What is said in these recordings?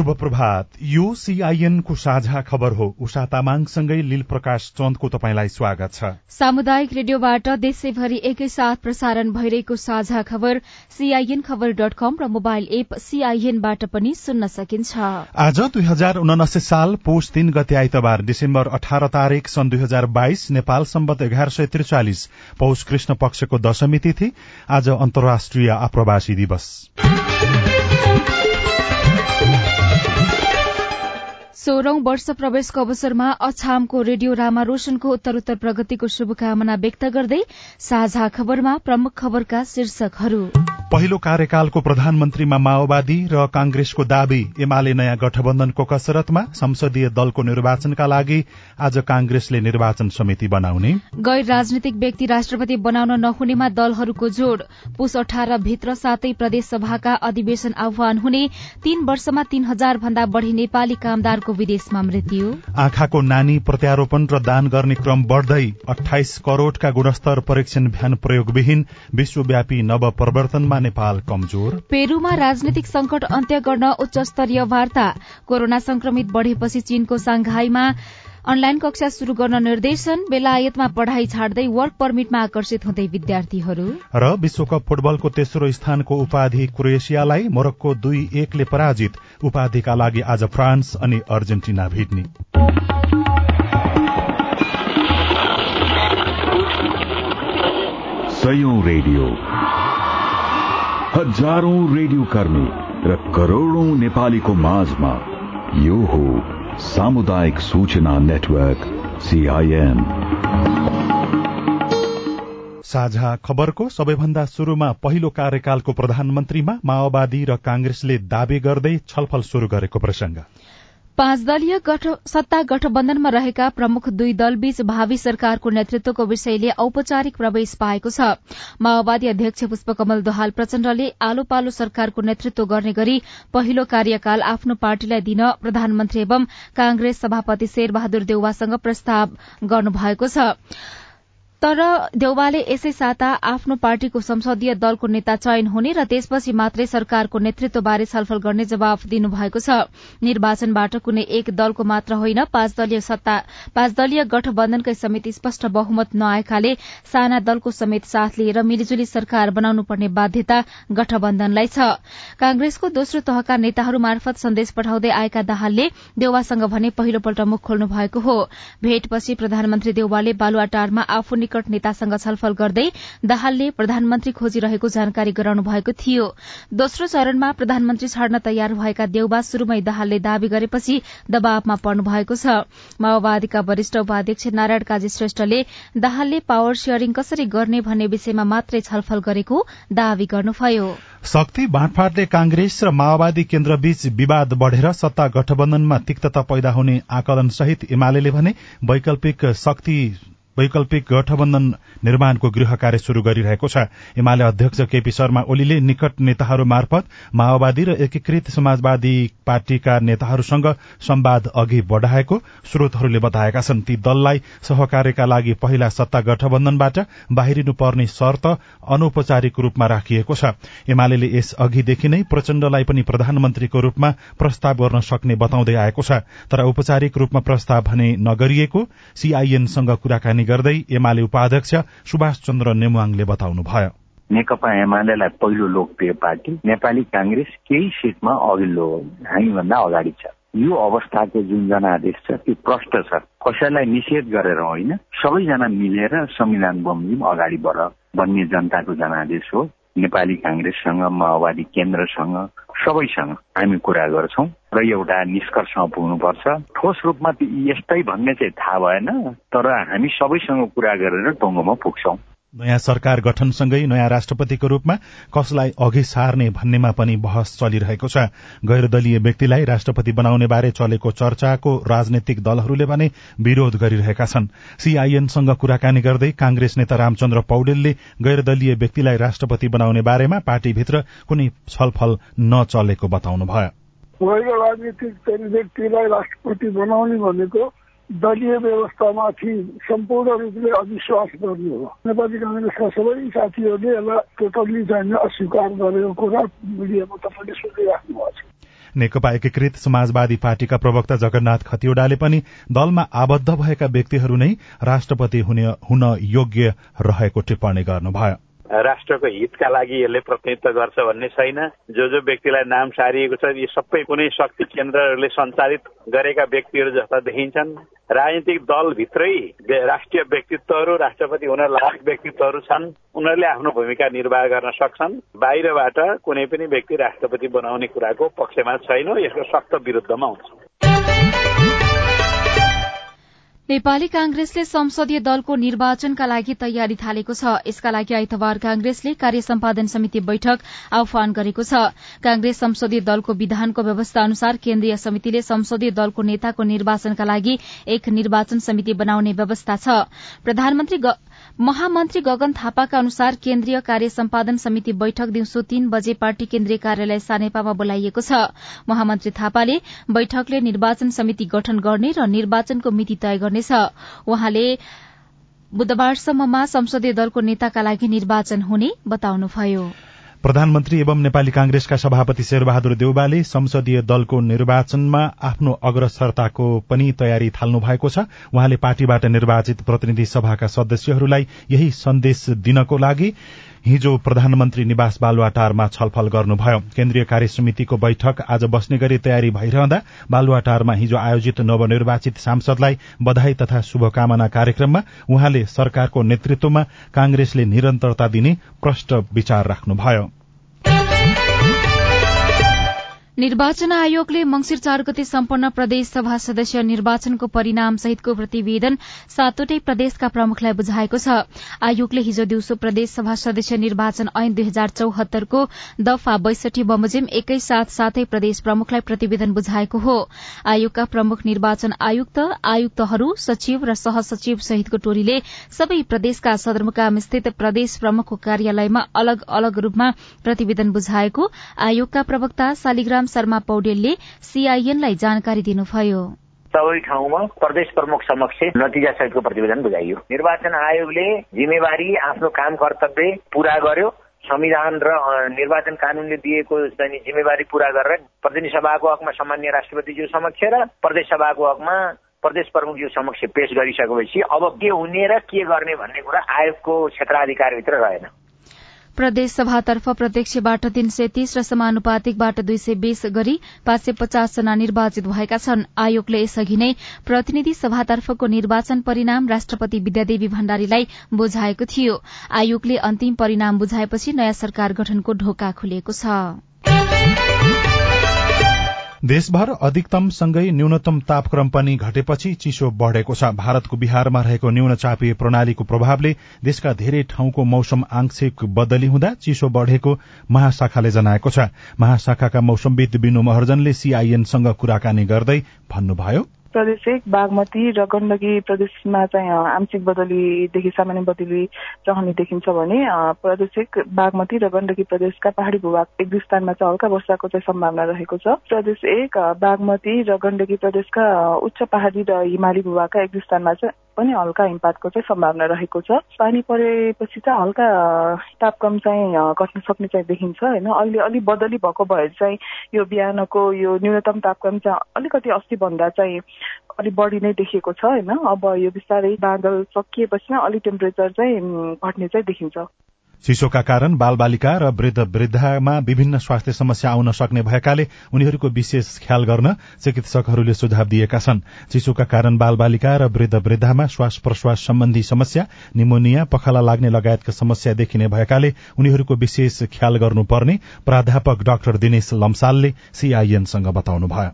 शुभ प्रभात यो सीआईएनको साझा खबर हो। उषा तामाङसँगै लील प्रकाश चन्दको तपाईँलाई स्वागत छ। सामुदायिक रेडियोबाट देशैभरि एकैसाथ प्रसारण भइरहेको साझा खबर सीआईएन खबर डट कम र मोबाइल एप सीआईएनबाट पनि सुन्न सकिन्छ। आज दुई हजार उनासी साल पोष तीन गते आइतबार डिसेम्बर अठार तारीक सन् दुई हजार बाइस नेपाल सम्बत एघार सय त्रिचालिस पौष कृष्ण पक्षको दशमी तिथि आज अन्तर्राष्ट्रिय आप्रवासी दिवस। सोह्रौं वर्ष प्रवेशको अवसरमा अछामको रेडियो रामा रोशनको उत्तरोत्तर प्रगतिको शुभकामना व्यक्त गर्दै साझा खबरमा प्रमुख खबरका शीर्षकहरू। पहिलो कार्यकालको प्रधानमन्त्रीमा माओवादी र कांग्रेसको दावी एमाले नयाँ गठबन्धनको कसरतमा संसदीय दलको निर्वाचनका लागि आज कांग्रेसले निर्वाचन समिति बनाउने। गैर राजनीतिक व्यक्ति राष्ट्रपति बनाउन नहुनेमा दलहरूको जोड़। पुष अठार भित्र सातै प्रदेश सभाका अधिवेशन आह्वान हुने तीन वर्षमा तीन हजार भन्दा बढ़ी नेपाली कामदारको विदेशमा मृत्यु? आँखाको नानी प्रत्यारोपण र दान गर्ने क्रम बढ़दै अठाइस करोड़का गुणस्तर परीक्षण भ्यान प्रयोगविहीन विश्वव्यापी नव प्रवर्तनमा नेपाल कमजोर। पेरूमा राजनीतिक संकट अन्त्य गर्न उच्च स्तरीय वार्ता। कोरोना संक्रमित बढ़ेपछि चीनको सांघाईमा अनलाइन कक्षा शुरू गर्न निर्देशन बेलायतमा पढ़ाई छाड्दै वर्क पर्मिटमा आकर्षित हुँदै विद्यार्थीहरू। र विश्वकप फुटबलको तेस्रो स्थानको उपाधि क्रोएसियालाई मोरक्को दुई एकले पराजित। उपाधिका लागि आज फ्रान्स अनि अर्जेन्टिना भेट्ने। रेडियो। हजारौं रेडियो कर्मी र करोड़ौं नेपालीको माझमा यो हो सामुदायिक सूचना नेटवर्क सीआईएन साझा खबरको सबैभन्दा शुरूमा पहिलो कार्यकालको प्रधानमन्त्रीमा माओवादी र कांग्रेसले दावी गर्दै छलफल शुरू गरेको प्रसंग पाँच दलीय सत्ता गठबन्धनमा रहेका प्रमुख दुई दलबीच भावी सरकारको नेतृत्वको विषयले औपचारिक प्रवेश पाएको छ। माओवादी अध्यक्ष पुष्पकमल दोहाल प्रचण्डले आलो पालो सरकारको नेतृत्व गर्ने गरी पहिलो कार्यकाल आफ्नो पार्टीलाई दिन प्रधानमन्त्री एवं कांग्रेस सभापति शेरबहादुर देउवासँग प्रस्ताव गर्नुभएको छ। तर देउवाले यसै साता आफ्नो पार्टीको संसदीय दलको नेता चयन हुने र त्यसपछि मात्रै सरकारको नेतृत्वबारे छलफल गर्ने जवाफ दिनुभएको छ। निर्वाचनबाट कुनै एक दलको मात्र होइन पाँच दलीय गठबन्धनकै समिति स्पष्ट बहुमत नआएकाले साना दलको समेत साथ लिएर मिलिजुली सरकार बनाउनु पर्ने बाध्यता गठबन्धनलाई छ। कांग्रेसको दोस्रो तहका नेताहरू मार्फत सन्देश पठाउँदै आएका दाहालले देउवासँग भने पहिलोपल्ट मुख खोल्नु भएको हो। भेटपछि प्रधानमन्त्री देउवाले बालुवाटारमा आफू निकट नेतासँग छलफल गर्दै दाहालले प्रधानमन्त्री खोजिरहेको जानकारी गराउनु भएको थियो। दोस्रो चरणमा प्रधानमन्त्री छाड्न तयार भएका देउबा शुरूमै दाहालले दावी गरेपछि दबावमा पर्नु भएको छ। माओवादीका वरिष्ठ उपाध्यक्ष नारायण काजी श्रेष्ठले दाहालले पावर शेयरिङ कसरी गर्ने भन्ने विषयमा मात्रै छलफल गरेको दावी गर्नुभयो। शक्ति बाँडफाँटले कांग्रेस र माओवादी केन्द्रबीच विवाद बढ़ेर सत्ता गठबन्धनमा तिक्तता पैदा हुने आकलन सहित एमाले भने वैकल्पिक शक्ति वैकल्पिक गठबन्धन निर्माणको गृह कार्य शुरू गरिरहेको छ। एमाले अध्यक्ष केपी शर्मा ओलीले निकट नेताहरू मार्फत माओवादी र एकीकृत समाजवादी पार्टीका नेताहरूसँग संवाद अघि बढ़ाएको स्रोतहरूले बताएका छन्। ती दललाई सहकार्यका लागि पहिला सत्ता गठबन्धनबाट बाहिरिनु पर्ने शर्त अनौपचारिक रूपमा राखिएको छ। एमाले यस अघिदेखि नै प्रचण्डलाई पनि प्रधानमन्त्रीको रूपमा प्रस्ताव गर्न सक्ने बताउँदै आएको छ। तर औपचारिक रूपमा प्रस्ताव भने नगरिएको सीआईएनसँग कुराकानी गर्दै एमाले उपाध्यक्ष सुभाष चन्द्र नेमुवाङले बताउनुभयो। नेकपा एमालेलाई पहिलो लोकप्रिय पार्टी नेपाली कांग्रेस केही सिटमा अघिल्लो हामीभन्दा अगाडि छ। यो अवस्थाको जुन जनादेश छ त्यो प्रष्ट छ। कसैलाई निषेध गरेर होइन सबैजना मिलेर संविधान बमोजिम अगाडि बढ भन्ने जनताको जनादेश हो। नेपाली कांग्रेससँग माओवादी केन्द्रसँग सबैसँग हामी कुरा गर्छौँ र एउटा निष्कर्षमा पुग्नुपर्छ। ठोस रूपमा यस्तै भन्ने चाहिँ थाहा भएन तर हामी सबैसँग कुरा गरेर टङ्गोमा पुग्छौँ। नयाँ सरकार गठनसँगै नयाँ राष्ट्रपतिको रूपमा कसलाई अघि सार्ने भन्नेमा पनि बहस चलिरहेको छ। गैर दलीय व्यक्तिलाई राष्ट्रपति बनाउने बारे चलेको चर्चाको राजनैतिक दलहरूले भने विरोध गरिरहेका छन्। सीआईएनसँग कुराकानी गर्दै कांग्रेस नेता रामचन्द्र पौडेलले गैर दलीय व्यक्तिलाई राष्ट्रपति बनाउने बारेमा पार्टीभित्र कुनै छलफल नचलेको बताउनुभयो। राजनीतिक व्यक्तिलाई राष्ट्रपति बनाउने भनेको दलीय व्यवस्थामाथि सम्पूर्ण रूपले अविश्वास गर्नु हो। नेपाली काङ्ग्रेसका सबै साथीहरूले यसलाई टोटल्ली चाहिँ अस्वीकार गरेको कुरा मिडियामा तपाईँले सुनिराख्नु भएको छ। नेकपा एकीकृत समाजवादी पार्टीका प्रवक्ता जगन्नाथ खतिवड़ाले पनि दलमा आबद्ध भएका व्यक्तिहरू नै राष्ट्रपति हुन योग्य रहेको टिप्पणी गर्नुभयो। राष्ट्रको हितका लागि यसले प्रतिनिधित्व गर्छ भन्ने छैन। जो जो व्यक्तिलाई नाम सारिएको छ यी सबै कुनै शक्ति केन्द्रहरूले सञ्चालित गरेका व्यक्तिहरू जस्ता देखिन्छन्। राजनीतिक दलभित्रै राष्ट्रिय व्यक्तित्वहरू राष्ट्रपति हुन लायक व्यक्तित्वहरू छन्। उनीहरूले आफ्नो भूमिका निर्वाह गर्न सक्छन्। बाहिरबाट कुनै पनि व्यक्ति राष्ट्रपति बनाउने कुराको पक्षमा छैन यसको सख्त विरुद्धमा हुन्छ। नेपाली कांग्रेसले संसदीय दलको निर्वाचनका लागि तयारी थालेको छ। यसका लागि आइतबार कांग्रेसले कार्य सम्पादन समिति बैठक आह्वान गरेको छ। कांग्रेस संसदीय दलको विधानको व्यवस्था अनुसार केन्द्रीय समितिले संसदीय दलको नेताको निर्वाचनका लागि एक निर्वाचन समिति बनाउने व्यवस्था छ। प्रधानमन्त्री महामन्त्री गगन थापाका अनुसार केन्द्रीय कार्य सम्पादन समिति बैठक दिउँसो तीन बजे पार्टी केन्द्रीय कार्यालय सानेपामा बोलाइएको छ। महामन्त्री थापाले बैठकले निर्वाचन समिति गठन गर्ने र निर्वाचनको मिति तय गर्नेछ। उहाँले बुधबारसम्ममा संसदीय दलको नेताका लागि निर्वाचन हुने बताउनुभयो। प्रधानमन्त्री एवं नेपाली कांग्रेसका सभापति शेरबहादुर देउबाले संसदीय दलको निर्वाचनमा आफ्नो अग्रसरताको पनि तयारी थाल्नु भएको छ। उहाँले पार्टीबाट निर्वाचित प्रतिनिधि सभाका सदस्यहरूलाई यही सन्देश दिनको लागि हिजो प्रधानमन्त्री निवास बालुवाटारमा छलफल गर्नुभयो। केन्द्रीय कार्य समितिको बैठक आज बस्ने गरी तयारी भइरहँदा बालुवाटारमा हिजो आयोजित नवनिर्वाचित सांसदलाई बधाई तथा शुभकामना कार्यक्रममा उहाँले सरकारको नेतृत्वमा कांग्रेसले निरन्तरता दिने प्रष्ट विचार राख्नुभयो। निर्वाचन आयोगले मंगिर चार गते सम्पन्न प्रदेश सभा सदस्य निर्वाचनको परिणाम सहितको प्रतिवेदन सातवटै प्रदेशका प्रमुखलाई बुझाएको छ। आयोगले हिजो दिउँसो प्रदेश सभा सदस्य निर्वाचन ऐन दुई हजार चौहत्तरको दफा बैसठी बमोजिम एकै साथ सातै प्रदेश प्रमुखलाई प्रतिवेदन बुझाएको हो। आयोगका प्रमुख निर्वाचन आयुक्त आयुक्तहरू सचिव र सहसचिव सहितको टोलीले सबै प्रदेशका सदरमुकाम स्थित प्रदेश प्रमुखको कार्यालयमा अलग अलग रूपमा प्रतिवेदन बुझाएको आयोगका प्रवक्ता शालिग्राम शर्मा पौडेलले सीआईएनलाई जानकारी दिनुभयो। सबै ठाउँमा प्रदेश प्रमुख समक्ष नतिजा सहितको प्रतिवेदन बुझाइयो। निर्वाचन आयोगले जिम्मेवारी आफ्नो काम कर्तव्य पूरा गर्यो। संविधान र निर्वाचन कानूनले दिएको जिम्मेवारी पूरा गरेर प्रतिनिधि सभाको हकमा सामान्य राष्ट्रपतिज्यू समक्ष र प्रदेश सभाको हकमा प्रदेश प्रमुखज्यू समक्ष पेश गरिसकेपछि अब के हुने र के गर्ने भन्ने कुरा आयोगको क्षेत्राधिकारभित्र रहेन। प्रदेश सभातर्फ प्रत्यक्षबाट तीन सय तीस र समानुपातिकबाट दुई सय बीस गरी पाँच सय पचास जना निर्वाचित भएका छन्। आयोगले यसअघि नै प्रतिनिधि सभातर्फको निर्वाचन परिणाम राष्ट्रपति विद्यादेवी भण्डारीलाई बुझाएको थियो। आयोगले अन्तिम परिणाम बुझाएपछि नयाँ सरकार गठनको ढोका खुलेको छ। देशभर अधिकतमसँगै न्यूनतम तापक्रम पनि घटेपछि चिसो बढ़ेको छ। भारतको बिहारमा रहेको न्यून चापीय प्रणालीको प्रभावले देशका धेरै ठाउँको मौसम आंशिक बदली हुँदा चिसो बढ़ेको महाशाखाले जनाएको छ। महाशाखाका मौसमविद विनु महर्जनले सीआईएनसँग कुराकानी गर्दै भन्नुभयो। प्रदेश एक बागमती र गण्डकी प्रदेशमा चाहिँ आंशिक बदलीदेखि सामान्य बदली रहने देखिन्छ भने प्रदेश एक बागमती र गण्डकी प्रदेशका पहाड़ी भूभाग एक दुई स्थानमा चाहिँ हल्का वर्षाको चाहिँ सम्भावना रहेको छ। प्रदेश एक बागमती र गण्डकी प्रदेशका उच्च पहाड़ी र हिमाली भूभागका एक दुई स्थानमा चाहिँ पनि हल्का हिमपातको चाहिँ सम्भावना रहेको छ। पानी परेपछि चाहिँ हल्का तापक्रम चाहिँ घट्न सक्ने चाहिँ देखिन्छ होइन? अहिले अलिक बदली भएको भए चाहिँ यो बिहानको यो न्यूनतम तापक्रम चाहिँ अलिकति अस्ति भन्दा चाहिँ अलिक बढी नै देखिएको छ होइन? अब यो बिस्तारै बादल सकिएपछि अलिक टेम्परेचर चाहिँ घट्ने चाहिँ देखिन्छ। चिसोका कारण बाल बालिका र वृद्ध वृद्धामा विभिन्न स्वास्थ्य समस्या आउन सक्ने भएकाले उनीहरूको विशेष ख्याल गर्न चिकित्सकहरूले सुझाव दिएका छन्। चिसोका कारण बाल बालिका र वृद्ध वृद्धामा श्वास प्रश्वास सम्बन्धी समस्या निमोनिया पखाला लाग्ने लगायतका समस्या देखिने भएकाले उनीहरूको विशेष ख्याल गर्नुपर्ने प्राध्यापक डाक्टर दिनेश लम्सालले सीआईएनसँग बताउनुभयो।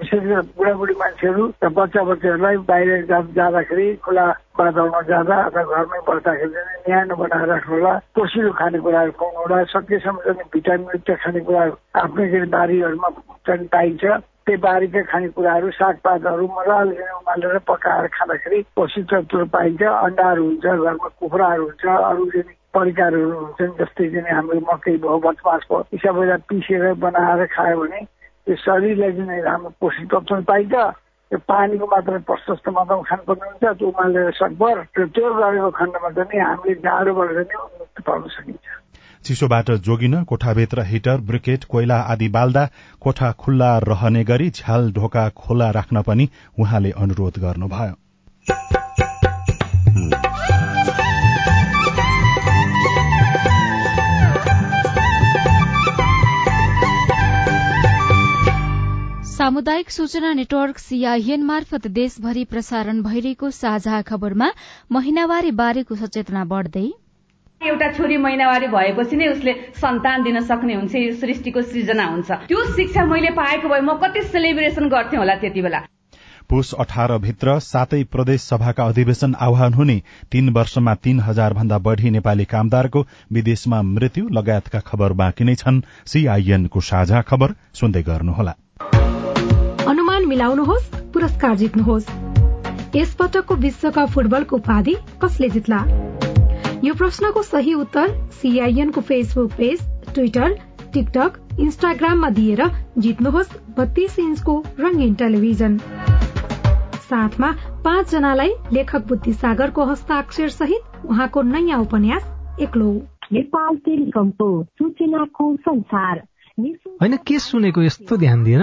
विशेष बुढाबुढी मान्छेहरू र बच्चा बाहिर जाँदाखेरि खुला वातावरणमा जाँदा अथवा घरमै बस्दाखेरि चाहिँ न्यानो बनाएर राख्नु होला। पोसिलो खानेकुराहरू खुवाउनु होला। सकेसम्म चाहिँ भिटामिनयुक्त खानेकुराहरू आफ्नै के बारीहरूमा चाहिँ पाइन्छ। त्यही बारीका खानेकुराहरू सागपातहरू मजाले उमालेर पकाएर खाँदाखेरि पौष्टिक तत्त्वहरू पाइन्छ। अन्डाहरू हुन्छ घरमा कुखुराहरू हुन्छ अरू चाहिँ परिकारहरू हुन्छन् जस्तै चाहिँ हाम्रो मकै भयो बचमास भयो यी सबैलाई पिसेर बनाएर खायो भने त्यो शरीरलाई चाहिँ राम्रो पोषक तत्व पाइन्छ। त्यो पानीको मात्रा प्रशस्त मात्रामा खानुपर्ने हुन्छ त्यो उमालेर सकभर त्यो गरेको खण्डमा चाहिँ हामीले जाडोबाट चाहिँ मुक्ति पाउन सकिन्छ चिसोबाट जोगिन कोठाभित्र हिटर ब्रिकेट कोइला आदि बाल्दा कोठा खुल्ला रहने गरी झ्याल ढोका खोला राख्न पनि उहाँले अनुरोध गर्नुभयो सामुदायिक सूचना नेटवर्क सीआईएन मार्फत देशभरि प्रसारण भइरहेको साझा खबरमा महिनावारी बारेको सचेतना बढ्दै एउटा छोरी महिनावारी भएपछि नै उसले सन्तान दिन सक्ने हुन्छ यो सृष्टिको सृजना हुन्छ। त्यो शिक्षा मैले पाएको भए म कति सेलिब्रेसन गर्थेँ होला त्यति बेला। पुष अठार भित्र सातै प्रदेश सभाका अधिवेशन आह्वान हुने तीन वर्षमा तीन हजार भन्दा बढ़ी नेपाली कामदारको विदेशमा मृत्यु लगायतका खबर बाँकी नै छन्। सीआईएनको साझा खबर सुन्दै गर्नुहोला। मिलाउनुहोस् पुरस्कार जित्नुहोस्। यस पटकको विश्वकप फुटबलको उपाधि कसले जित्ला? यो प्रश्नको सही उत्तर सीआईएनको फेसबुक पेज ट्विटर टिकटक इन्स्टाग्राममा दिएर जित्नुहोस् बत्तीस इन्चको रंगीन टेलिभिजन। साथमा पाँच जनालाई लेखक बुद्धि सागरको हस्ताक्षर सहित उहाँको नयाँ उपन्यास एक्लो। नेपाल टेलिकमको सूचनाको संसार। होइन के सुनेको यस्तो ध्यान दिएर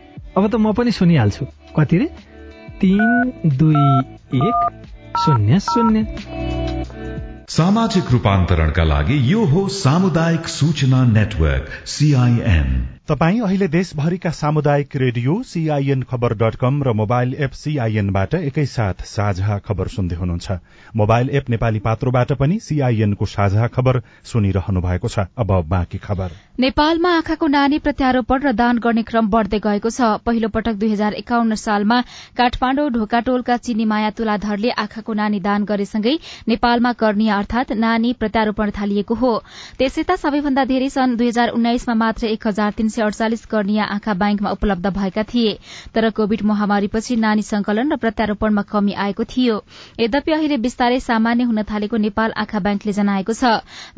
अब त म पनि सुनिहाल्छु। कति रे? तीन दुई एक शून्य शून्य। सामाजिक रूपान्तरणका लागि यो हो सामुदायिक सूचना नेटवर्क सीआईएन तपाई अहिले देशभरिका सामुदायिक radio CIN khabar dot com र मोबाइल एप सीआईएनबाट एकैसाथ साझा खबर सुन्दै हुनुहुन्छ। मोबाइल एप नेपाली पात्रोबाट पनि सीआईएनको साझा खबर सुनिरहनु भएको छ। अब बाँकी खबर। नेपालमा आँखाको नानी प्रत्यारोपण र दान गर्ने क्रम बढ़दै गएको छ। पहिलो पटक दुई हजार एकाउन्न सालमा काठमाण्डु ढोकाटोलका चिनी माया तुलाधरले आँखाको नानी दान गरेसँगै नेपालमा कर्णीय अर्थात नानी प्रत्यारोपण थालिएको हो। त्यसै सबैभन्दा धेरै सन् दुई हजार उन्नाइसमा मात्र एक हजार तीन सय अडचालिस कर्णीय आँखा ब्याङ्कमा उपलब्ध भएका थिए। तर कोविड महामारीपछि नानी संकलन र प्रत्यारोपणमा कमी आएको थियो। यद्यपि अहिले विस्तारै सामान्य हुन थालेको नेपाल आँखा ब्याङ्कले जनाएको छ।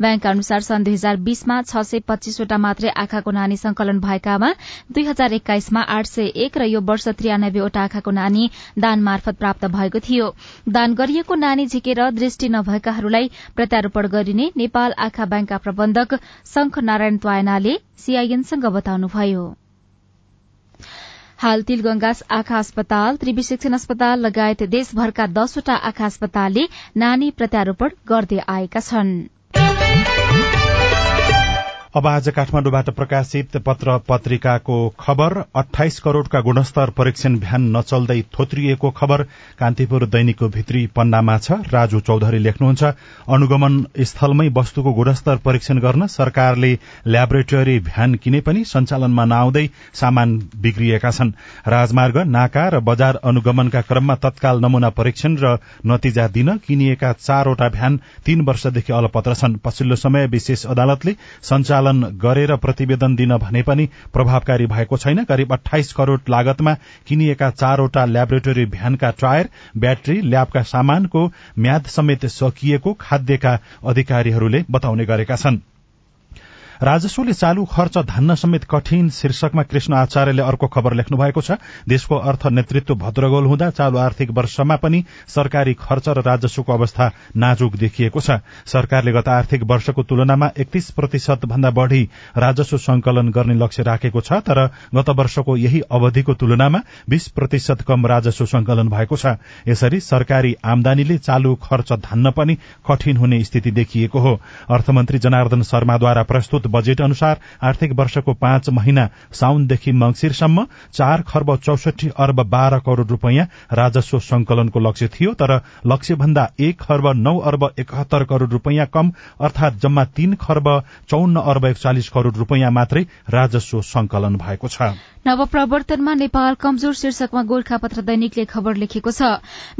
ब्याङ्कका अनुसार सन् दुई हजार बीसमा छ सय पच्चीसवटा मात्रै आँखाको नानी संकलन भएकामा दुई हजार एक्काइसमा आठ सय एक र यो वर्ष त्रियानब्बेवटा आँखाको नानी दान मार्फत प्राप्त भएको थियो। दान गरिएको नानी झिकेर दृष्टि नभएकाहरूलाई प्रत्यारोपण गरिने नेपाल आँखा ब्याङ्कका प्रबन्धक शंख नारायण त्वायनाले सीआईएनसँग बताउनुभयो। हाल तिलगंगा आँखा अस्पताल त्रिवी शिक्षण अस्पताल लगायत देशभरका दसवटा आँखा अस्पतालले नानी प्रत्यारोपण गर्दै आएका छनृ। अब आज काठमाडौँबाट प्रकाशित पत्र पत्रिकाको खबर अठाइस करोड़का गुणस्तर परीक्षण भ्यान नचल्दै थोत्रिएको खबर कान्तिपुर दैनिकको भित्री पन्नामा छ राजु चौधरी लेख्नुहुन्छ अनुगमन स्थलमै वस्तुको गुणस्तर परीक्षण गर्न सरकारले ल्याबोरेटरी भ्यान किने पनि सञ्चालनमा नआउँदै सामान बिग्रिएका छन्। राजमार्ग नाका र बजार अनुगमनका क्रममा तत्काल नमूना परीक्षण र नतिजा दिन किनिएका चारवटा भ्यान तीन वर्षदेखि अलपत्र छन्। पछिल्लो समय विशेष अदालतले सञ्चालन गरेर प्रतिवेदन दिन भने पनि प्रभावकारी भएको छैन। करिब अठाइस करोड़ लागतमा किनिएका चारवटा ल्याबोरेटरी भ्यानका टायर ब्याट्री ल्याबका सामानको म्याद समेत सकिएको खाद्यका अधिकारीहरूले बताउने गरेका छन्। राजस्वले चालू खर्च धान्न समेत कठिन शीर्षकमा कृष्ण आचार्यले अर्को खबर लेख्नु भएको छ। देशको अर्थ नेतृत्व भद्रगोल हुँदा चालू आर्थिक वर्षमा पनि सरकारी खर्च र राजस्वको अवस्था नाजुक देखिएको छ। सरकारले गत आर्थिक वर्षको तुलनामा एकतीस प्रतिशत भन्दा बढ़ी राजस्व संकलन गर्ने लक्ष्य राखेको छ तर गत वर्षको यही अवधिको तुलनामा बीस प्रतिशत कम राजस्व संकलन भएको छ। यसरी सरकारी आमदानीले चालू खर्च धान्न पनि कठिन हुने स्थिति देखिएको हो। अर्थमन्त्री जनार्दन शर्माद्वारा प्रस्तुत बजेट अनुसार आर्थिक वर्षको पाँच महिना साउनदेखि मंगिरसम्म चार खर्ब चौसठी अर्ब बाह्र करोड़ रूपियाँ राजस्व संकलनको लक्ष्य थियो तर लक्ष्य भन्दा एक खर्ब नौ अर्ब एकहत्तर करोड़ रूपियाँ कम अर्थात जम्मा तीन खर्ब चौन्न अर्ब एकचालिस करोड़ रूपियाँ मात्रै राजस्व संकलन भएको छ। नवप्रवर्तनमा नेपाल कमजोर शीर्षकमा गोर्खापत्र दैनिकले खबर लेखेको छ।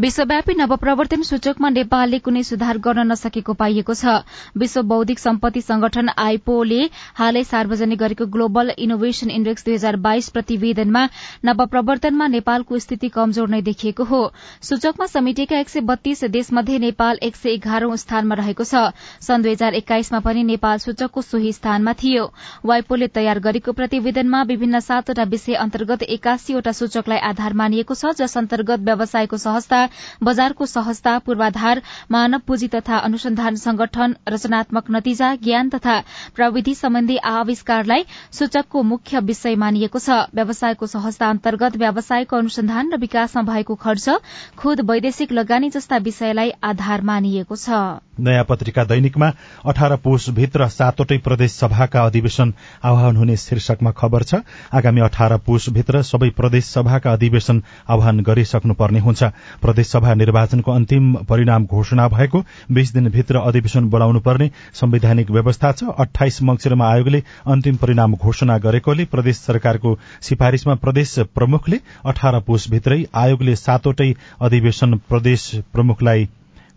विश्वव्यापी नवप्रवर्तन सूचकमा नेपालले कुनै सुधार गर्न नसकेको पाइएको छ। विश्व बौद्धिक सम्पत्ति संगठन आइपोले हालै सार्वजनिक गरेको ग्लोबल इनोभेशन इण्डेक्स दुई हजार बाइस प्रतिवेदनमा नवप्रवर्तनमा नेपालको स्थिति कमजोर नै देखिएको हो। सूचकमा समेटिएका एक सय बत्तीस देशमध्ये नेपाल एक सय एघारौं स्थानमा रहेको छ। सन् दुई हजार एक्काइसमा पनि नेपाल सूचकको सोही स्थानमा थियो। वाइपोले तयार गरेको प्रतिवेदनमा विभिन्न सातवटा विषय अन्तर्गत एकासीवटा सूचकलाई आधार मानिएको छ जस अन्तर्गत व्यवसायको सहजता बजारको सहजता पूर्वाधार मानव पुँजी तथा अनुसन्धान संगठन रचनात्मक नतिजा ज्ञान तथा प्रविधि सम्बन्धी आविष्कारलाई सूचकको मुख्य विषय मानिएको छ। व्यवसायको सहजता अन्तर्गत व्यवसायको अनुसन्धान र विकासमा भएको खर्च खुद वैदेशिक लगानी जस्ता विषयलाई आधार मानिएको छ। नयाँ पत्रिका दैनिकमा अठार पुषभित्र सातवटै प्रदेश सभाका अधिवेशन आह्वान हुने शीर्षकमा खबर छ आगामी अठार पुषभित्र सबै प्रदेश सभाका अधिवेशन आह्वान गरिसक्नुपर्ने हुन्छ। प्रदेश सभा निर्वाचनको अन्तिम परिणाम घोषणा भएको बीस दिनभित्र अधिवेशन बोलाउनु पर्ने संवैधानिक व्यवस्था छ अठाइस मंगिरमा आयोगले अन्तिम परिणाम घोषणा गरेकोले प्रदेश सरकारको सिफारिशमा प्रदेश प्रमुखले अठार पुषभित्रै आयोगले सातवटै अधिवेशन प्रदेश प्रमुखलाई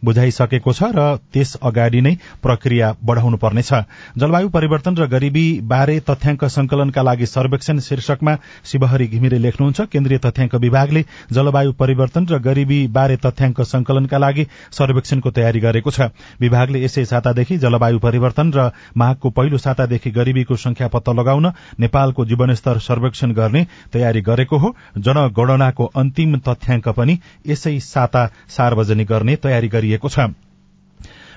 बुझाइसकेको छ र त्यस अगाडि नै प्रक्रिया बढ़ाउनु पर्नेछ जलवायु परिवर्तन र गरीबी बारे तथ्याङ्क संकलनका लागि सर्वेक्षण शीर्षकमा शिवहरी घिमिरे लेख्नुहुन्छ। केन्द्रीय तथ्याङ्क विभागले जलवायु परिवर्तन र गरीबी बारे तथ्याङ्क संकलनका लागि सर्वेक्षणको तयारी गरेको छ। विभागले यसै सातादेखि जलवायु परिवर्तन र माघको पहिलो सातादेखि गरीबीको संख्या पत्ता लगाउन नेपालको जीवनस्तर सर्वेक्षण गर्ने तयारी गरेको हो। जनगणनाको अन्तिम तथ्याङ्क पनि यसै साता सार्वजनिक गर्ने तयारी गरी गरिएको छ।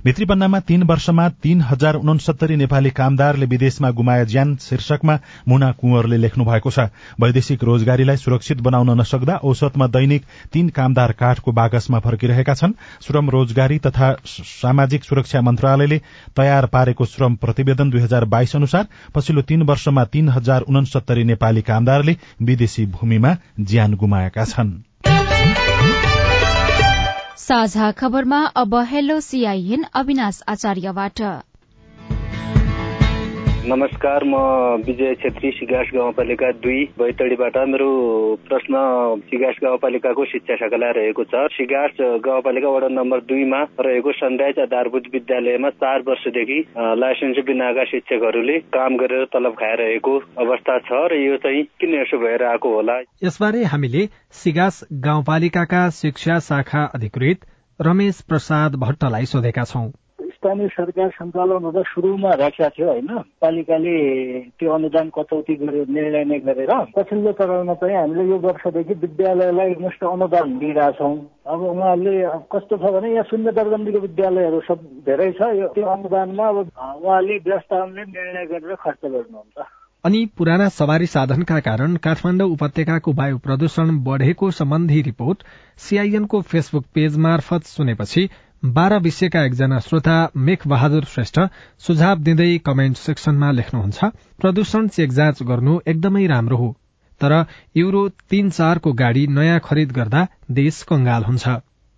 भित्रीपन्नामा तीन वर्षमा तीन हजार उनसत्तरी नेपाली कामदारले विदेशमा गुमाए ज्यान शीर्षकमा मुना कुंवरले लेख्नु भएको छ। वैदेशिक रोजगारीलाई सुरक्षित बनाउन नसक्दा औसतमा दैनिक तीन कामदार काठको बाकसमा फर्किरहेका छन्। श्रम रोजगारी तथा सामाजिक सुरक्षा मन्त्रालयले तयार पारेको श्रम प्रतिवेदन दुई हजार बाइस अनुसार पछिल्लो तीन वर्षमा तीन हजार उनसत्तरी नेपाली कामदारले विदेशी भूमिमा ज्यान गुमाएका छनृ। साझा खबरमा अब हेलो सीआईएन अविनाश आचार्यबाट। नमस्कार म विजय छेत्री सिगास गाउँपालिका दुई बैतडीबाट मेरो प्रश्न सिगास गाउँपालिकाको शिक्षा शाखालाई रहेको छ। सिगास गाउँपालिका वडा नम्बर दुईमा रहेको सनराइज आधारभूत विद्यालयमा चार वर्षदेखि लाइसेन्स बिनाका शिक्षकहरूले काम गरेर तलब खाइरहेको अवस्था छ र यो चाहिँ किन यसो भएर आएको होला? यसबारे हामीले सिगास गाउँपालिकाका शिक्षा शाखा अधिकृत रमेश प्रसाद भट्टलाई सोधेका छौं। स्थानीय सरकार सञ्चालन हुँदा सुरुमा राखेका थियो होइन। पालिकाले त्यो अनुदान कटौती गरेर निर्णय नै गरेर पछिल्लो चरणमा चाहिँ हामीले यो वर्षदेखि विद्यालयलाई मुष्ट अनुदान दिइरहेछौँ। अब उहाँहरूले कस्तो छ भने यहाँ शून्य दरबन्दीको विद्यालयहरू सब धेरै छ। यो त्यो अनुदानमा अब उहाँले व्यवस्थापनले निर्णय गरेर खर्च गर्नुहुन्छ। अनि पुराना सवारी साधनका कारण काठमाडौँ उपत्यकाको वायु प्रदूषण बढ़ेको सम्बन्धी रिपोर्ट सीआईएनको फेसबुक पेज मार्फत सुनेपछि बाह्र विषयका एकजना श्रोता मेघ बहादुर श्रेष्ठ सुझाव दिँदै कमेन्ट सेक्सनमा लेख्नुहुन्छ प्रदूषण चेक जाँच गर्नु एकदमै राम्रो हो तर युरो तीन चारको गाड़ी नयाँ खरिद गर्दा देश कंगाल हुन्छ।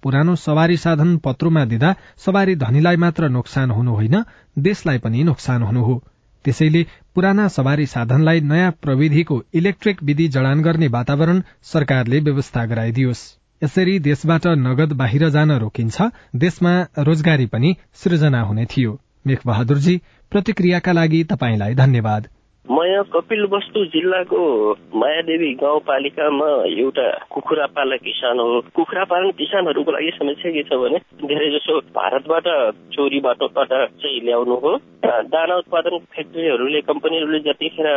पुरानो सवारी साधन पत्रुमा दिँदा सवारी धनीलाई मात्र नोक्सान हुनु होइन देशलाई पनि नोक्सान हुनु हो। त्यसैले पुराना सवारी साधनलाई नयाँ प्रविधिको इलेक्ट्रिक विधि जडान गर्ने वातावरण सरकारले व्यवस्था गराइदियोस्। यसरी देशबाट नगद बाहिर जान रोकिन्छ देशमा रोजगारी पनि सृजना हुने थियो। मेघ बहादुरजी प्रतिक्रियाका लागि तपाईँलाई धन्यवाद। म यहाँ कपिल वस्तु जिल्लाको मायादेवी गाउँपालिकामा एउटा कुखुरा पालक किसान हो। कुखुरा पालन किसानहरूको लागि समस्या के छ भने धेरै जसो भारतबाट चोरी बाटोबाट चाहिँ ल्याउनु हो। दाना उत्पादन फ्याक्ट्रीहरूले कम्पनीहरूले जतिखेर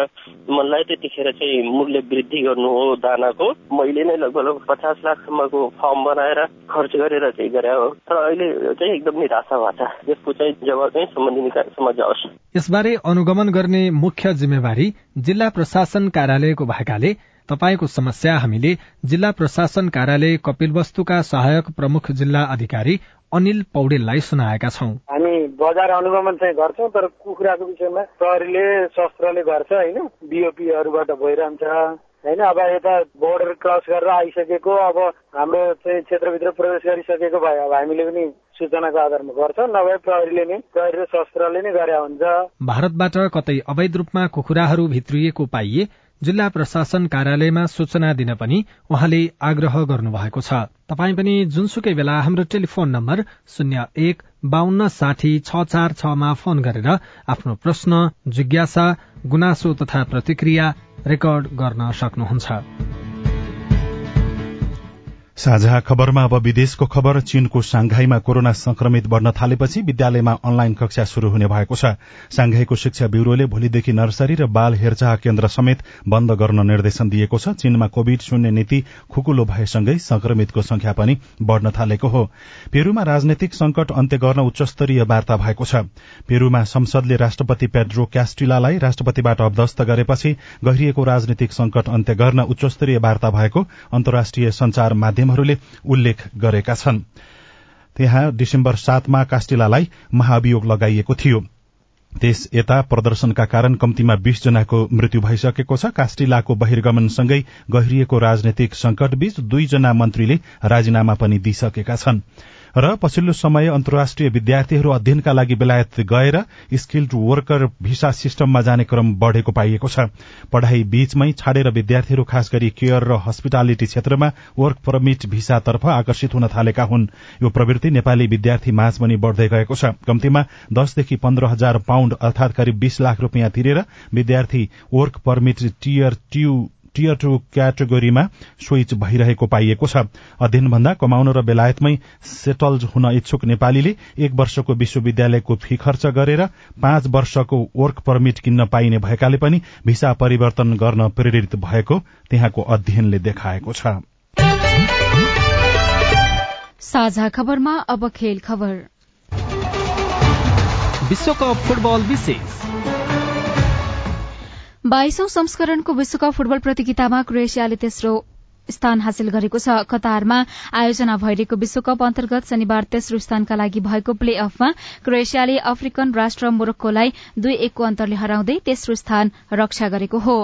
मनलाई त्यतिखेर चाहिँ मूल्य वृद्धि गर्नु हो दानाको। मैले नै लगभग पचास लाखसम्मको फर्म बनाएर खर्च गरेर चाहिँ गरे हो। तर अहिले चाहिँ एकदम निराशा भएको छ यसको चाहिँ जवाब चाहिँ सम्बन्धित निकायसम्म जाओस्। यसबारे अनुगमन गर्ने मुख्य जिल्ला प्रशासन कार्यालयको भएकाले तपाईँको समस्या हामीले जिल्ला प्रशासन कार्यालय कपिलवस्तुका सहायक प्रमुख जिल्ला अधिकारी अनिल पौडेललाई सुनाएका छौं। हामी बजार अनुगमन चाहिँ गर्छौँ तर कुखुराको विषयमा प्रहरीले शस्त्रले गर्छ होइन? बिओपीहरूबाट भइरहन्छ होइन अब यता बोर्डर क्रस गरेर आइसकेको अब हाम्रो चाहिँ क्षेत्रभित्र प्रवेश गरिसकेको भए अब हामीले पनि सूचनाको आधारमा गर्छौँ नभए प्रहरीले नै प्रहरी र शस्त्रले नै गरे हुन्छ। भारतबाट कतै अवैध रूपमा कुखुराहरू भित्रिएको पाइए जिल्ला प्रशासन कार्यालयमा सूचना दिन पनि उहाँले आग्रह गर्नुभएको छ। तपाई पनि जुनसुकै बेला हाम्रो टेलिफोन नम्बर शून्य एक बान्न साठी छ चार छमा फोन गरेर आफ्नो प्रश्न जिज्ञासा गुनासो तथा प्रतिक्रिया रेकर्ड गर्न सक्नुहुन्छ। साझा खबरमा अब विदेशको खबर चीनको सांघाईमा कोरोना संक्रमित बढ़न थालेपछि विद्यालयमा अनलाइन कक्षा शुरू हुने भएको छ। सांघाईको शिक्षा ब्यूरोले भोलिदेखि नर्सरी र बाल हेरचाह केन्द्र समेत बन्द गर्न निर्देशन दिएको छ। चीनमा कोविड शून्य नीति खुकुलो भएसँगै संक्रमितको संख्या पनि बढ़न थालेको हो। पेरूमा राजनैतिक संकट अन्त्य गर्न उच्चस्तरीय वार्ता भएको छ। पेरूमा संसदले राष्ट्रपति पेड्रो क्यास्टिलालाई राष्ट्रपतिबाट अवदस्त गरेपछि गहिरिएको राजनीतिक संकट अन्त्य गर्न उच्चस्तरीय वार्ता भएको अन्तर्राष्ट्रिय संचार माध्यम माध्यमहरूले उल्लेख गरेका छन्। त्यहाँ डिसेम्बर सातमा कास्टिलालाई महाभियोग लगाइएको थियो। त्यस यता प्रदर्शनका कारण कम्तीमा बीस जनाको मृत्यु भइसकेको छ। कास्टिलाको बहिर्गमनसँगै गहिरिएको राजनैतिक संकटबीच दुईजना मन्त्रीले राजीनामा पनि दिइसकेका छन्। र पछिल्लो समय अन्तर्राष्ट्रिय विद्यार्थीहरू अध्ययनका लागि बेलायत गएर स्किल्ड वर्कर भिसा सिस्टममा जाने क्रम बढ़ेको पाइएको छ। पढ़ाई बीचमै छाडेर विद्यार्थीहरू खास गरी केयर र हस्पिटालिटी क्षेत्रमा वर्क परमिट भिसातर्फ आकर्षित हुन थालेका हुन्। यो प्रवृत्ति नेपाली विद्यार्थी माझ पनि बढ़दै गएको छ। कम्तीमा दसदेखि पन्ध्र हजार पाउण्ड अर्थात करिब बीस लाख रूपियाँ तिरेर विद्यार्थी work permit tier two tier two क्याटेगोरीमा switch भइरहेको पाइएको छ। अध्ययनभन्दा कमाउन र बेलायतमै सेटल्ड हुन इच्छुक नेपालीले एक वर्षको विश्वविद्यालयको फी खर्च गरेर पाँच वर्षको वर्क परमिट किन्न पाइने भएकाले पनि भिसा परिवर्तन गर्न प्रेरित भएको त्यहाँको अध्ययनले देखाएको छ। साझा खबरमा अब खेल खबर। विश्वकप फुटबल विशेष। बाइसौं संस्करणको विश्वकप फुटबल प्रतियोगितामा क्रोएसियाले तेस्रो स्थान हासिल गरेको छ। कतारमा आयोजना भइरहेको विश्वकप अन्तर्गत शनिबार तेस्रो स्थानका लागि भएको प्ले अफमा क्रोएसियाले अफ्रिकन राष्ट्र मोरक्कोलाई दुई एकको अन्तरले हराउँदै तेस्रो स्थान रक्षा गरेको हो।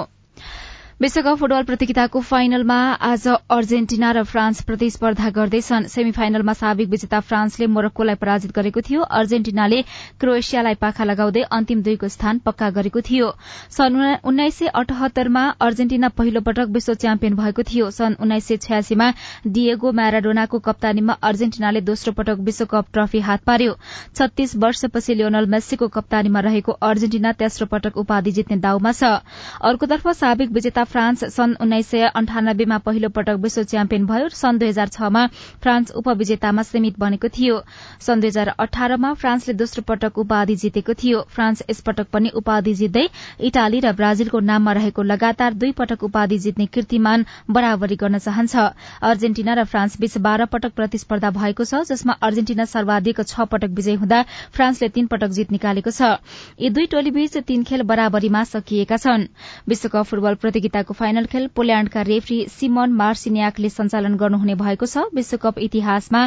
विश्वकप फुटबल प्रतियोगिताको फाइनलमा आज अर्जेन्टिना र फ्रान्स प्रतिस्पर्धा गर्दैछन् सेमी फाइनलमा साविक विजेता फ्रान्सले मोरक्कोलाई पराजित गरेको थियो। अर्जेन्टिनाले क्रोएसियालाई पाखा लगाउँदै अन्तिम दुईको स्थान पक्का गरेको थियो। सन् उन्नाइस सय अठहत्तरमा अर्जेन्टिना पहिलो पटक विश्व च्याम्पियन भएको थियो। सन् उन्नाइस सय छयासीमा डिएगो म्याराडोनाको कप्तानीमा अर्जेन्टिनाले दोस्रो पटक विश्वकप ट्रफी हात पार्यो। छत्तीस वर्षपछि लियोनल मेस्सीको कप्तानीमा रहेको अर्जेन्टिना तेस्रो पटक उपाधि जित्ने दाउमा छ। अर्कोतर्फ साविक विजेता फ्रान्स सन् उन्नाइस सय अन्ठानब्बेमा पहिलो पटक विश्व च्याम्पियन भयो सन् दुई हजार छमा फ्रान्स उपविजेतामा सीमित बनेको थियो। सन् दुई हजार अठारमा फ्रान्सले दोस्रो पटक उपाधि जितेको थियो। फ्रान्स यसपटक पनि उपाधि जित्दै इटाली र ब्राजिलको नाममा रहेको लगातार दुई पटक उपाधि जित्ने कीर्तिमान बराबरी गर्न चाहन्छ। अर्जेन्टिना र फ्रान्स बीच बाह्र पटक प्रतिस्पर्धा भएको छ जसमा अर्जेन्टिना सर्वाधिक छ पटक विजय हुँदा फ्रान्सले तीन पटक जित निकालेको छ। यी दुई टोलीबीच तीन खेल बराबरीमा सकिएका छन्। विश्वकप फुटबल प्रतियोगिता प्रतियोगिताको फाइनल खेल पोल्याण्डका रेफ्री सिमन मार्सिन्याकले सञ्चालन गर्नुहुने भएको छ। विश्वकप इतिहासमा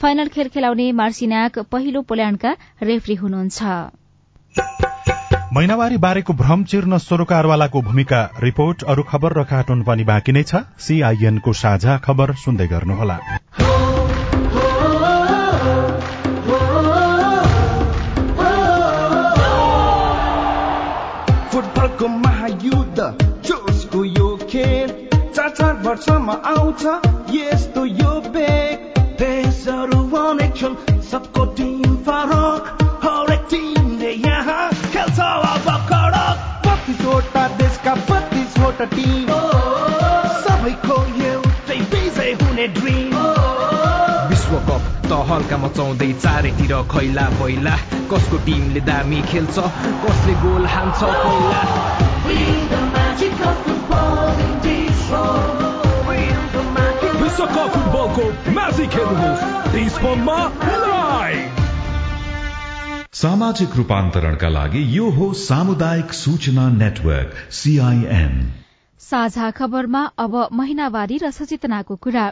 फाइनल खेल खेलाउने मार्सिन्याक पहिलो पोल्याण्डका रेफ्री हुनुहुन्छ। महिनावारी बारेको भ्रम चिर्न सरोकारवालाको भूमिका रिपोर्ट अरू खबर र कार्टुन पनि बाँकी नै छ। सीआईएनको साझा खबर सुन्दै गर्नुहोला। फुटबलको वर्षमा आउँछ। यस्तो यो बेग। देशहरू अनेक छन् सबको टिम फरक। हरेक टिमले यहाँ खेल्छ अब कडक कतिचोटा एउटा टिम। सबैको एउटै विजय हुने ड्रिम। विश्वकप त हल्का मचाउँदै चारैतिर खैला पहिला कसको टिमले दामी खेल्छ? कसले गोल हान्छ? पहिला विश्वकप फुटबलको म्याजिक लाइभ सामाजिक रूपान्तरणका लागि यो हो सामुदायिक सूचना नेटवर्क सीआईएन साझा खबरमा अब महिनावारी र सचेतनाको कुरा।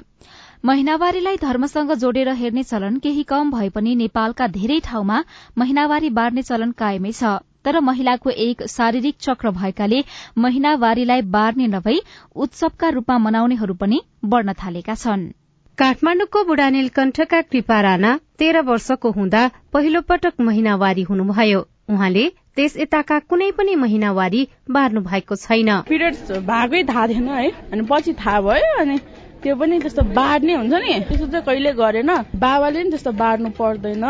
महिनावारीलाई धर्मसँग जोडेर हेर्ने चलन केही कम भए पनि नेपालका धेरै ठाउँमा महिनावारी बाँड्ने चलन कायमै छ। तर महिलाको एक शारीरिक चक्र भएकाले महिनावारीलाई बार्ने नभई उत्सवका रूपमा मनाउनेहरू पनि बढ़न थालेका छन्। काठमाण्डुको बुढानीलकण्ठका कृपा राणा तेह्र वर्षको हुँदा पहिलो पटक महिनावारी हुनुभयो। उहाँले त्यस यताका कुनै पनि महिनावारी बार्नु भएको छैन। पिरियड्स भएकै थाहा थिएन है अनि पछि थाहा भयो अनि त्यो पनि त्यस्तो बाँड्ने हुन्छ नि। त्यस्तो चाहिँ कहिले गरेन। बाबाले नि त्यस्तो बाँड्नु पर्दैन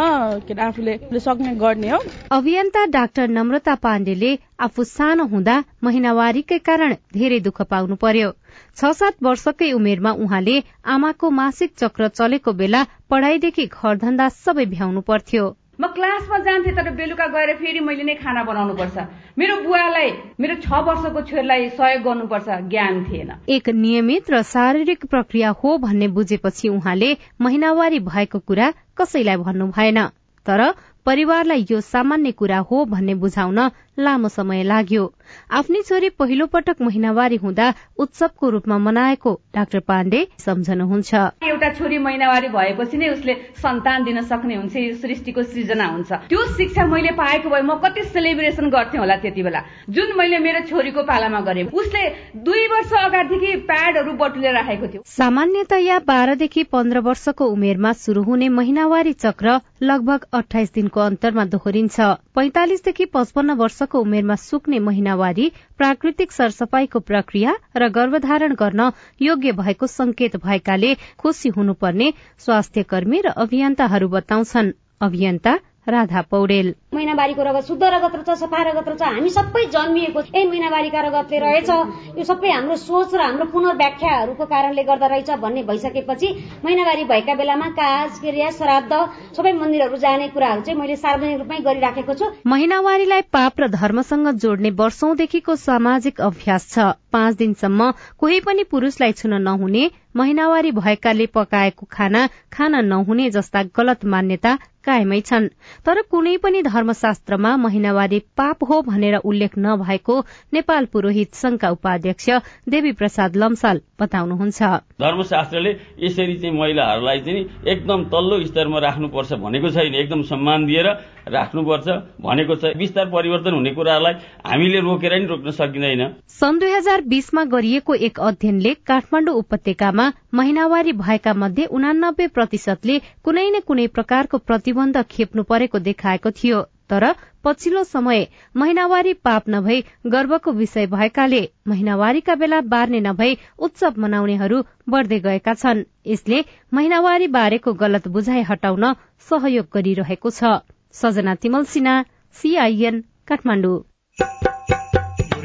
के अरे आफूले सक्ने गर्ने हो। अभियन्ता डाक्टर नम्रता पाण्डेले आफू सानो हुँदा महिनावारीकै कारण धेरै दुःख पाउनु पर्यो। छ सात वर्षकै उमेरमा उहाँले आमाको मासिक चक्र चलेको बेला पढ़ाईदेखि घरधन्दा सबै भ्याउनु पर्थ्यो। म क्लासमा जान्थेँ तर बेलुका गएर फेरि मैले नै खाना बनाउनु पर्छ मेरो बुवालाई मेरो छ वर्षको छोरीलाई सहयोग गर्नुपर्छ ज्ञान थिएन। एक नियमित र शारीरिक प्रक्रिया हो भन्ने बुझेपछि उहाँले महिनावारी भएको कुरा कसैलाई भन्नु भएन। तर परिवारलाई यो सामान्य कुरा हो भन्ने बुझाउन लामो समय लाग्यो। आफ्नी छोरी पहिलो पटक महिनावारी हुँदा उत्सवको रूपमा मनाएको डाक्टर पाण्डे सम्झनुहुन्छ। एउटा छोरी महिनावारी भएपछि नै उसले सन्तान दिन सक्ने हुन्छ सृष्टिको सृजना हुन्छ। त्यो शिक्षा मैले पाएको भए म कति सेलिब्रेसन गर्थेँ होला त्यति बेला। जुन मैले मेरो छोरीको पालामा गरेँ उसले दुई वर्ष अगाडिदेखि प्याडहरू बटुलेर राखेको थियो। सामान्यतया बाह्रदेखि पन्ध्र वर्षको उमेरमा शुरू हुने महिनावारी चक्र लगभग अठाइस दिनको अन्तरमा दोहोरिन्छ। पैंतालिसदेखि पचपन्न वर्षको उमेरमा सुक्ने महिनावारी प्राकृतिक सरसफाईको प्रक्रिया र गर्भधारण गर्न योग्य भएको संकेत भएकाले खुशी हुनुपर्ने स्वास्थ्य कर्मी र अभियन्ताहरू बताउँछन्। अभियन्ता राधा पौडेल। महिनावारीको रगत शुद्ध रगत रहेछ सफा रगत रहेछ हामी सबै जन्मिएको ए महिनावारीका रगतले रहेछ। यो सबै हाम्रो सोच र हाम्रो पुनर्व्याख्याहरूको कारणले गर्दा रहेछ भन्ने भइसकेपछि महिनावारी भएका बेलामा काज क्रिया श्राद्ध सबै मन्दिरहरू जाने कुराहरू चाहिँ मैले सार्वजनिक रूपमै गरिराखेको छु। महिनावारीलाई पाप र धर्मसँग जोड्ने वर्षौंदेखिको सामाजिक अभ्यास छ। पाँच दिनसम्म कोही पनि पुरूषलाई छुन नहुने महिनावारी भएकाले पकाएको खाना खान नहुने जस्ता गलत मान्यता कायमै छन्। तर कुनै पनि धर्मशास्त्रमा महिनावारी पाप हो भनेर उल्लेख नभएको नेपाल पुरोहित संघका उपाध्यक्ष देवी प्रसाद लम्साल बताउनुहुन्छ। धर्मशास्त्रले यसरी चाहिँ महिलाहरूलाई चाहिँ एकदम तल्लो स्तरमा राख्नुपर्छ भनेको छैन। एकदम सम्मान दिएर राख्नुपर्छ भनेको छ। विस्तार परिवर्तन हुने कुरालाई हामीले रोकेर नि रोक्न सकिँदैन। सन् दुई हजार बीसमा गरिएको एक अध्ययनले काठमाडौँ उपत्यकामा महिनावारी भएका मध्ये उनानब्बे प्रतिशतले कुनै न कुनै प्रकारको प्रतिबन्ध खेप्नु परेको देखाएको थियो तर पछिल्लो समय महिनावारी पाप नभई गर्वको विषय भएकाले महिनावारीका बेला बार्ने नभई उत्सव मनाउनेहरू बढ़दै गएका छन्। यसले महिनावारी बारेको गलत बुझाइ हटाउन सहयोग गरिरहेको छ। Sajana Timalsina CIN Kathmandu.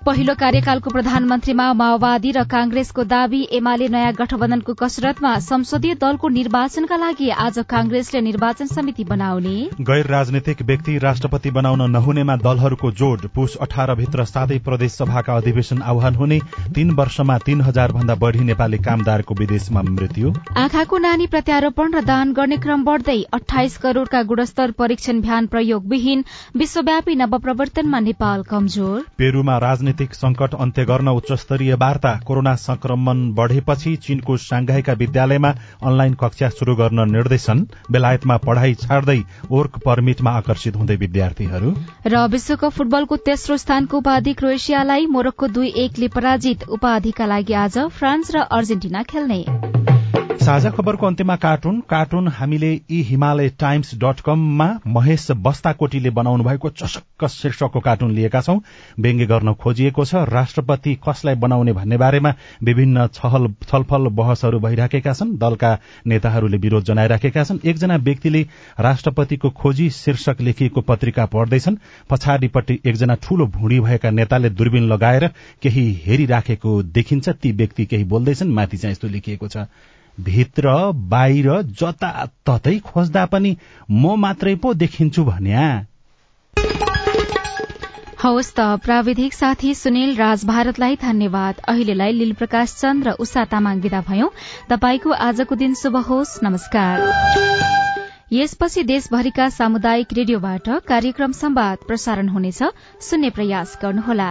पहिलो कार्यकालको प्रधानमन्त्रीमा माओवादी र कांग्रेसको दावी एमाले नयाँ गठबन्धनको कसरतमा संसदीय दलको निर्वाचनका लागि आज कांग्रेसले निर्वाचन समिति बनाउने। गैर राजनैतिक व्यक्ति राष्ट्रपति बनाउन नहुनेमा दलहरूको जोड पुष अठार भित्र सातै प्रदेश सभाका अधिवेशन आह्वान हुने तीन वर्षमा तीन हजार भन्दा बढ़ी नेपाली कामदारको विदेशमा मृत्यु। आँखाको नानी प्रत्यारोपण र दान गर्ने क्रम बढ़दै अठाइस करोड़का गुणस्तर परीक्षण भ्यान प्रयोगविहीन विश्वव्यापी नवप्रवर्तनमा नेपाल कमजोर। पेरूमा राजनीतिक संकट अन्त्य गर्न उच्चस्तरीय वार्ता कोरोना संक्रमण बढ़ेपछि चीनको सांघाईका विद्यालयमा अनलाइन कक्षा शुरू गर्न निर्देशन। बेलायतमा पढ़ाई छाड्दै वर्क पर्मिटमा आकर्षित हुँदै विद्यार्थीहरू। र विश्वकप फुटबलको तेस्रो स्थानको उपाधि क्रोएसियालाई मोरक्को दुई एकले पराजित उपाधिका लागि आज फ्रान्स र अर्जेन्टिना खेल्ने। साझा खबरको अन्त्यमा कार्टुन। कार्टुन हामीले यी हिमालय टाइम्स डट कममा महेश बस्ताकोटीले बनाउनु भएको चसक्क शीर्षकको कार्टुन लिएका छौं। व्यङ्ग्य गर्न खोजिएको छ। राष्ट्रपति कसलाई बनाउने भन्ने बारेमा विभिन्न छलफल बहसहरू भइराखेका छन्। दलका नेताहरूले विरोध जनाइराखेका छन्। एकजना व्यक्तिले राष्ट्रपतिको खोजी शीर्षक लेखिएको पत्रिका पढ्दैछन्। पछाडिपट्टि एकजना ठूलो भुँडी भएका नेताले दूरबीन लगाएर केही हेरिराखेको देखिन्छ। ती व्यक्ति केही बोल्दैछन्। माथि चाहिँ यस्तो लेखिएको छ। भित्र बाहिर जताततै खोज्दा पनि म मात्रै पो देखिन्छु भन्या हवस् त प्राविधिक साथी सुनिल राज भारतलाई धन्यवाद। अहिलेलाई लील प्रकाश चन्द र उषा तामाङ विदा भयौं। तपाईँको आजको दिन शुभ होस्। नमस्कार। यसपछि देशभरिका सामुदायिक रेडियोबाट कार्यक्रम संवाद प्रसारण हुनेछ। सुन्ने प्रयास गर्नुहोला।